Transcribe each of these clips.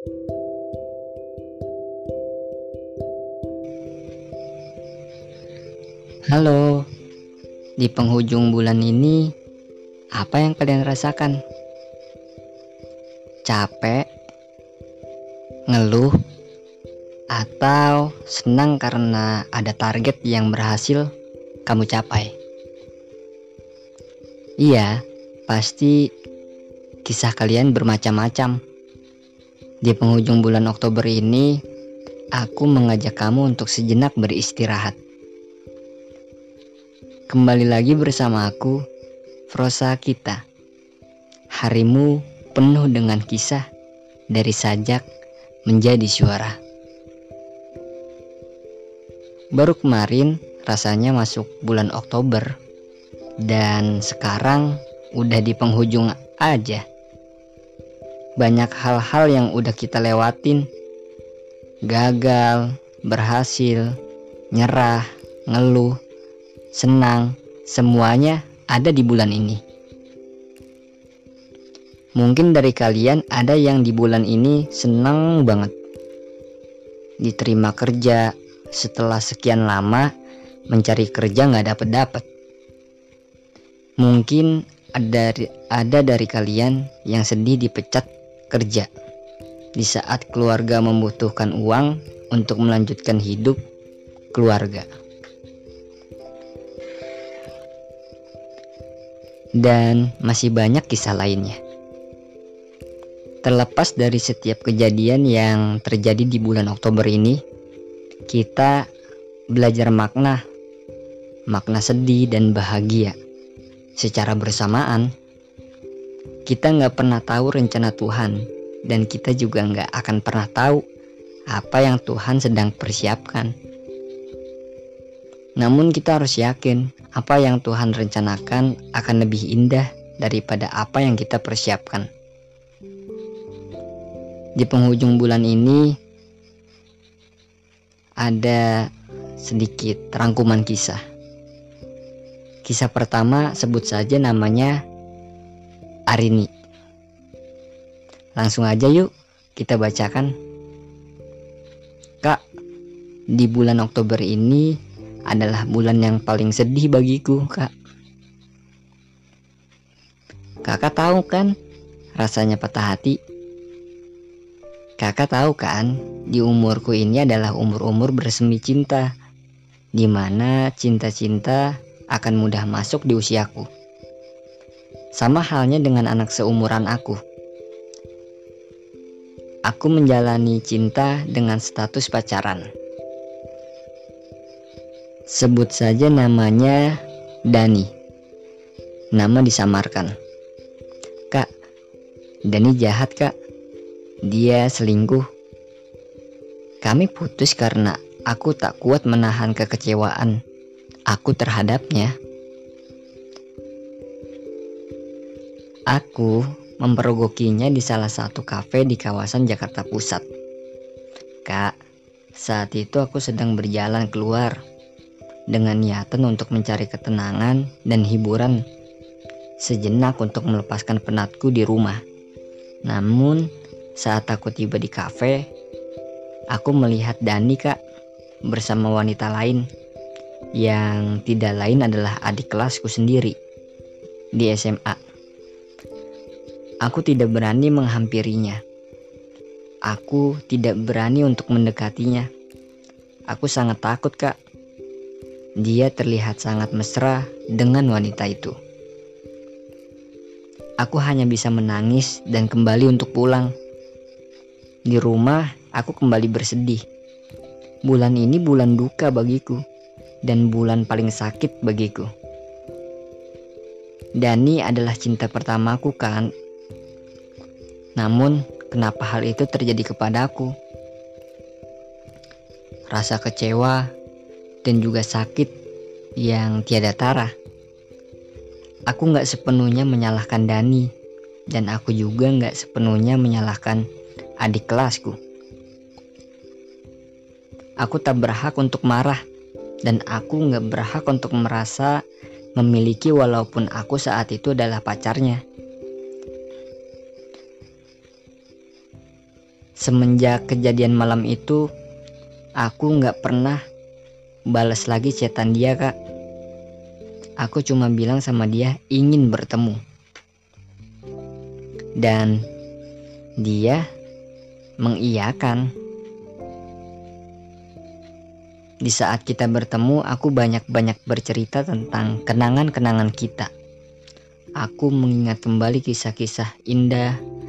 Halo, di penghujung bulan ini, apa yang kalian rasakan? Capek, ngeluh, atau senang karena ada target yang berhasil kamu capai? Iya, pasti kisah kalian bermacam-macam. Di penghujung bulan Oktober ini, aku mengajak kamu untuk sejenak beristirahat Kembali lagi bersama aku, Frosa Kita. Harimu penuh dengan kisah dari sajak menjadi suara. Baru kemarin rasanya masuk bulan Oktober dan sekarang udah di penghujung aja. Banyak hal-hal yang udah kita lewatin. Gagal, berhasil, nyerah, ngeluh, senang, semuanya ada di bulan ini. Mungkin dari kalian ada yang di bulan ini senang banget. Diterima kerja setelah sekian lama mencari kerja nggak dapet-dapet. Mungkin ada ada dari kalian yang sedih dipecat kerja di saat keluarga membutuhkan uang untuk melanjutkan hidup keluarga. dan masih banyak kisah lainnya. Terlepas dari setiap kejadian yang terjadi di bulan Oktober ini, kita belajar makna, makna sedih dan bahagia secara bersamaan. Kita nggak pernah tahu rencana Tuhan, dan kita juga nggak akan pernah tahu apa yang Tuhan sedang persiapkan. Namun kita harus yakin apa yang Tuhan rencanakan akan lebih indah daripada apa yang kita persiapkan. Di penghujung bulan ini ada sedikit rangkuman kisah. Kisah pertama sebut saja namanya Arini. Langsung aja yuk kita bacakan. Kak, di bulan Oktober ini adalah bulan yang paling sedih bagiku, Kak. Kakak tahu kan rasanya patah hati? Kakak tahu kan, di umurku ini adalah umur-umur bersemi cinta, di mana cinta-cinta akan mudah masuk di usiaku. Sama halnya dengan anak seumuran aku. Aku menjalani cinta dengan status pacaran. Sebut saja namanya Dani. Nama disamarkan. Kak, Dani jahat kak. Dia selingkuh. Kami putus karena aku tak kuat menahan kekecewaan aku terhadapnya. Aku memperogokinya di salah satu kafe di kawasan Jakarta Pusat. Kak, saat itu aku sedang berjalan keluar dengan niatan untuk mencari ketenangan dan hiburan sejenak untuk melepaskan penatku di rumah. Namun, saat aku tiba di kafe, aku melihat Dani kak bersama wanita lain yang tidak lain adalah adik kelasku sendiri di SMA. Aku tidak berani menghampirinya. Aku tidak berani untuk mendekatinya. Aku sangat takut, Kak. Dia terlihat sangat mesra dengan wanita itu. Aku hanya bisa menangis dan kembali untuk pulang. Di rumah, aku kembali bersedih. Bulan ini bulan duka bagiku dan bulan paling sakit bagiku. Dani adalah cinta pertamaku kan. Namun, kenapa hal itu terjadi kepadaku? Rasa kecewa dan juga sakit yang tiada tara. Aku nggak sepenuhnya menyalahkan Dani dan aku juga nggak sepenuhnya menyalahkan adik kelasku. Aku tak berhak untuk marah dan aku nggak berhak untuk merasa memiliki walaupun aku saat itu adalah pacarnya. Semenjak kejadian malam itu aku nggak pernah balas lagi chatan dia kak. Aku cuma bilang sama dia ingin bertemu. Dan dia mengiyakan. Di saat kita bertemu aku banyak-banyak bercerita tentang kenangan-kenangan kita. Aku mengingat kembali kisah-kisah indah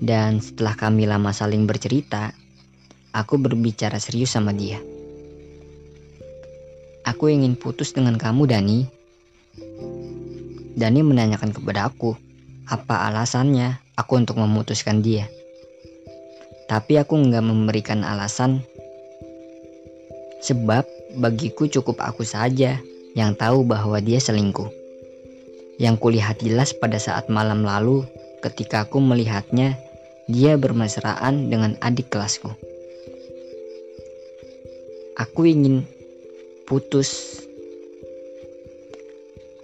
dan setelah kami lama saling bercerita aku berbicara serius sama dia Aku ingin putus dengan kamu, Dani. Dani menanyakan kepada aku, apa alasannya aku untuk memutuskan dia. Tapi aku nggak memberikan alasan, sebab bagiku cukup aku saja yang tahu bahwa dia selingkuh. Yang kulihat jelas pada saat malam lalu ketika aku melihatnya dia bermesraan dengan adik kelasku. Aku ingin putus.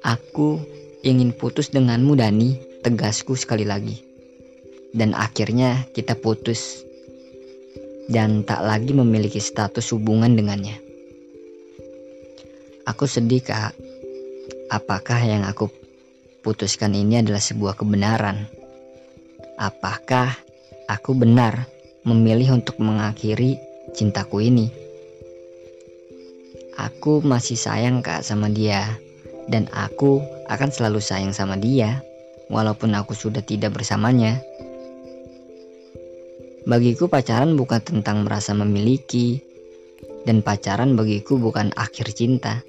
Aku ingin putus denganmu Dani, tegasku sekali lagi. Dan akhirnya kita putus. Dan tak lagi memiliki status hubungan dengannya. Aku sedih kak. Apakah yang aku putuskan ini adalah sebuah kebenaran? Apakah aku benar memilih untuk mengakhiri cintaku ini? Aku masih sayang kak sama dia dan aku akan selalu sayang sama dia walaupun aku sudah tidak bersamanya. Bagiku pacaran bukan tentang merasa memiliki dan pacaran bagiku bukan akhir cinta,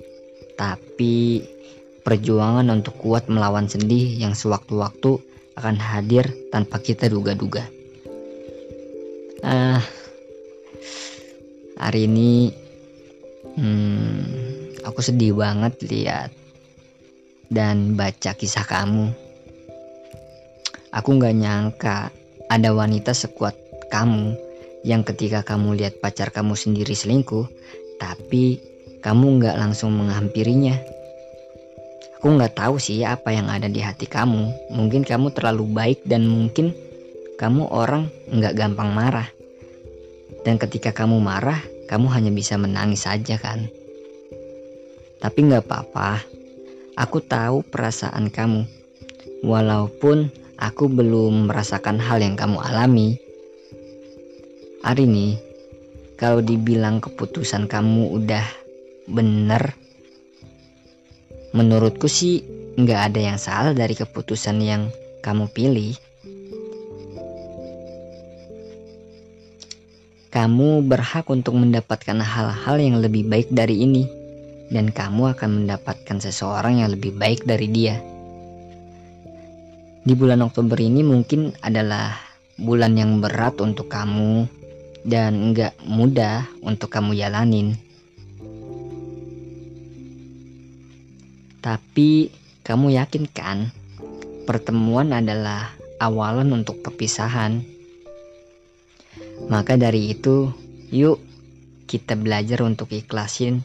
tapi perjuangan untuk kuat melawan sedih yang sewaktu-waktu akan hadir tanpa kita duga-duga. Ah, hari ini Hmm, aku sedih banget lihat dan baca kisah kamu. Aku nggak nyangka ada wanita sekuat kamu yang ketika kamu lihat pacar kamu sendiri selingkuh, tapi kamu nggak langsung menghampirinya. Aku nggak tahu sih apa yang ada di hati kamu. Mungkin kamu terlalu baik dan mungkin kamu orang nggak gampang marah. Dan ketika kamu marah, kamu hanya bisa menangis saja kan? Tapi nggak apa-apa, aku tahu perasaan kamu. Walaupun aku belum merasakan hal yang kamu alami. Hari ini, kalau dibilang keputusan kamu udah bener, menurutku sih nggak ada yang salah dari keputusan yang kamu pilih. Kamu berhak untuk mendapatkan hal-hal yang lebih baik dari ini, dan kamu akan mendapatkan seseorang yang lebih baik dari dia. Di bulan Oktober ini mungkin adalah bulan yang berat untuk kamu dan nggak mudah untuk kamu jalanin. Tapi kamu yakin kan pertemuan adalah awalan untuk perpisahan? Maka dari itu, yuk kita belajar untuk ikhlasin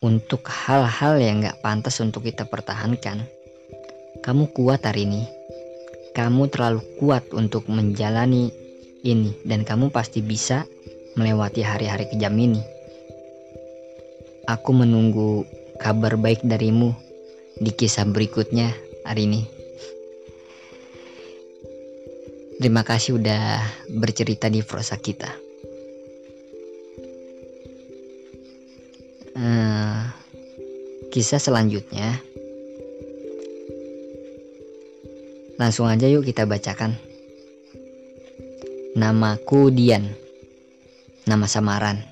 untuk hal-hal yang gak pantas untuk kita pertahankan. Kamu kuat hari ini. Kamu terlalu kuat untuk menjalani ini dan kamu pasti bisa melewati hari-hari kejam ini. Aku menunggu kabar baik darimu di kisah berikutnya hari ini. Terima kasih udah bercerita di prosa kita. Uh, kisah selanjutnya. Langsung aja yuk kita bacakan. Namaku Dian. Nama samaran.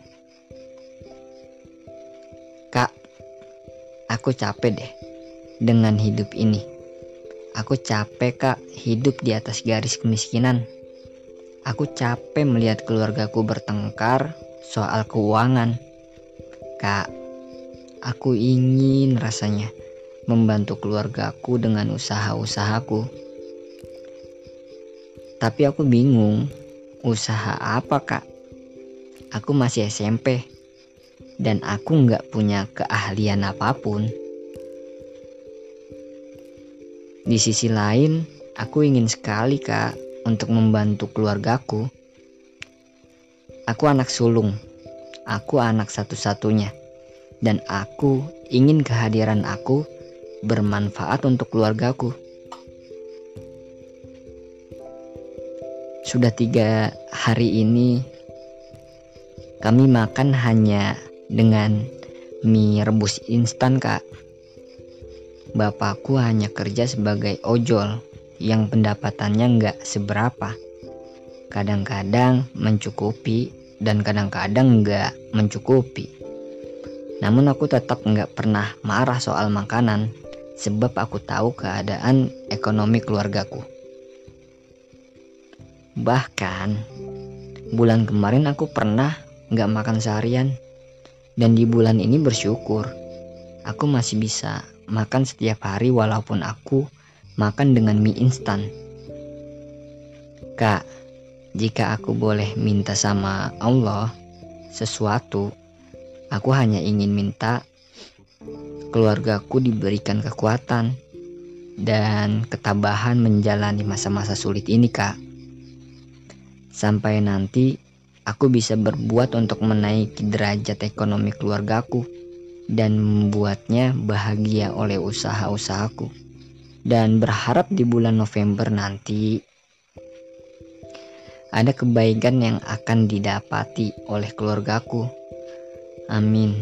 Kak, aku capek deh dengan hidup ini. Aku capek kak hidup di atas garis kemiskinan. Aku capek melihat keluargaku bertengkar soal keuangan. Kak, aku ingin rasanya membantu keluargaku dengan usaha-usahaku. Tapi aku bingung, usaha apa kak? Aku masih SMP dan aku nggak punya keahlian apa pun. Di sisi lain, aku ingin sekali kak untuk membantu keluargaku. Aku anak sulung. Aku anak satu-satunya. Dan aku ingin kehadiran aku bermanfaat untuk keluargaku. Sudah tiga hari ini kami makan hanya dengan mie rebus instan kak. Bapakku hanya kerja sebagai ojol yang pendapatannya nggak seberapa. Kadang-kadang mencukupi dan kadang-kadang nggak mencukupi. Namun aku tetap nggak pernah marah soal makanan sebab aku tahu keadaan ekonomi keluargaku. Bahkan bulan kemarin aku pernah nggak makan seharian dan di bulan ini bersyukur aku masih bisa makan setiap hari walaupun aku makan dengan mie instan. Kak, jika aku boleh minta sama Allah sesuatu, aku hanya ingin minta keluargaku diberikan kekuatan dan ketabahan menjalani masa-masa sulit ini, Kak sampai nanti aku bisa berbuat untuk menaiki derajat ekonomi keluargaku dan membuatnya bahagia oleh usaha-usahaku. Dan berharap di bulan November nanti ada kebaikan yang akan didapati oleh keluargaku. Amin.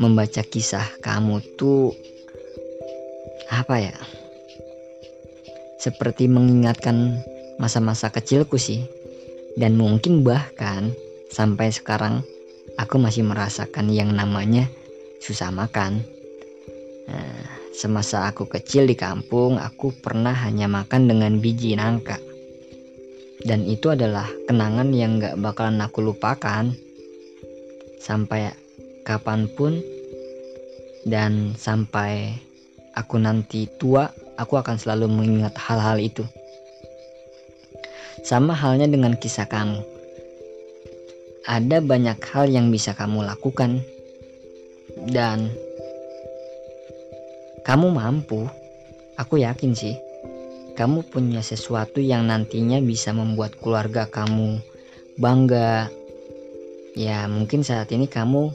Membaca kisah kamu tuh apa ya? Seperti mengingatkan masa-masa kecilku sih. Dan mungkin bahkan sampai sekarang aku masih merasakan yang namanya susah makan. Nah, semasa aku kecil di kampung, aku pernah hanya makan dengan biji nangka. Dan itu adalah kenangan yang gak bakalan aku lupakan sampai kapan pun dan sampai aku nanti tua, aku akan selalu mengingat hal-hal itu. Sama halnya dengan kisah kamu. Ada banyak hal yang bisa kamu lakukan dan kamu mampu. Aku yakin sih. Kamu punya sesuatu yang nantinya bisa membuat keluarga kamu bangga. Ya, mungkin saat ini kamu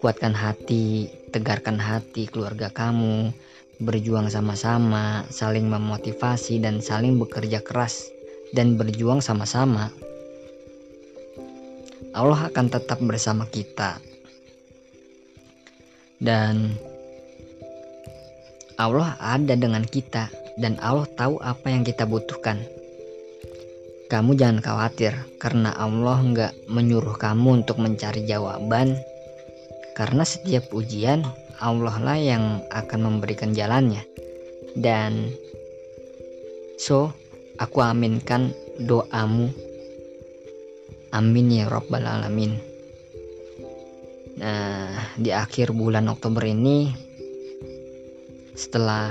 kuatkan hati, tegarkan hati keluarga kamu, berjuang sama-sama, saling memotivasi dan saling bekerja keras dan berjuang sama-sama. Allah akan tetap bersama kita. Dan Allah ada dengan kita dan Allah tahu apa yang kita butuhkan. Kamu jangan khawatir karena Allah nggak menyuruh kamu untuk mencari jawaban. Karena setiap ujian Allah lah yang akan memberikan jalannya. Dan so, aku aminkan doamu. Amin ya Rabbal Alamin. Nah, di akhir bulan Oktober ini, setelah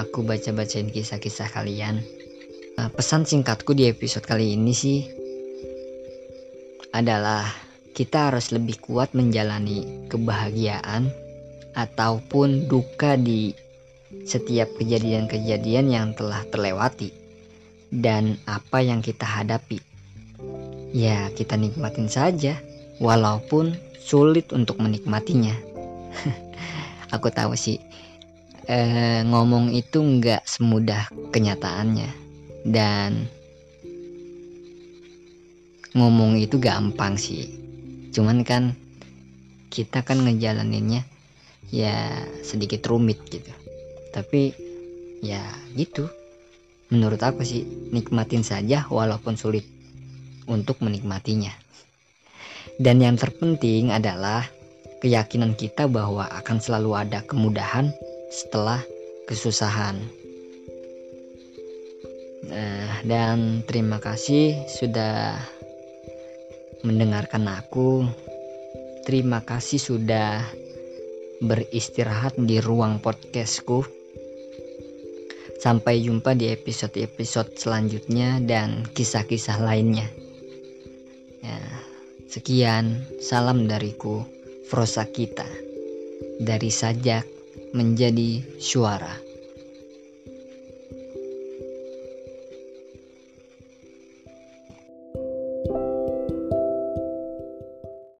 aku baca-bacain kisah-kisah kalian, nah, pesan singkatku di episode kali ini sih adalah kita harus lebih kuat menjalani kebahagiaan ataupun duka di setiap kejadian-kejadian yang telah terlewati dan apa yang kita hadapi. Ya, kita nikmatin saja, walaupun sulit untuk menikmatinya. Aku tahu sih, eh, ngomong itu nggak semudah kenyataannya, dan ngomong itu gampang sih. Cuman kan kita kan ngejalaninnya ya sedikit rumit gitu tapi ya gitu menurut aku sih nikmatin saja walaupun sulit untuk menikmatinya dan yang terpenting adalah keyakinan kita bahwa akan selalu ada kemudahan setelah kesusahan nah, dan terima kasih sudah mendengarkan aku terima kasih sudah beristirahat di ruang podcastku. Sampai jumpa di episode-episode selanjutnya dan kisah-kisah lainnya. Ya, sekian, salam dariku, Frosa kita. Dari sajak menjadi suara.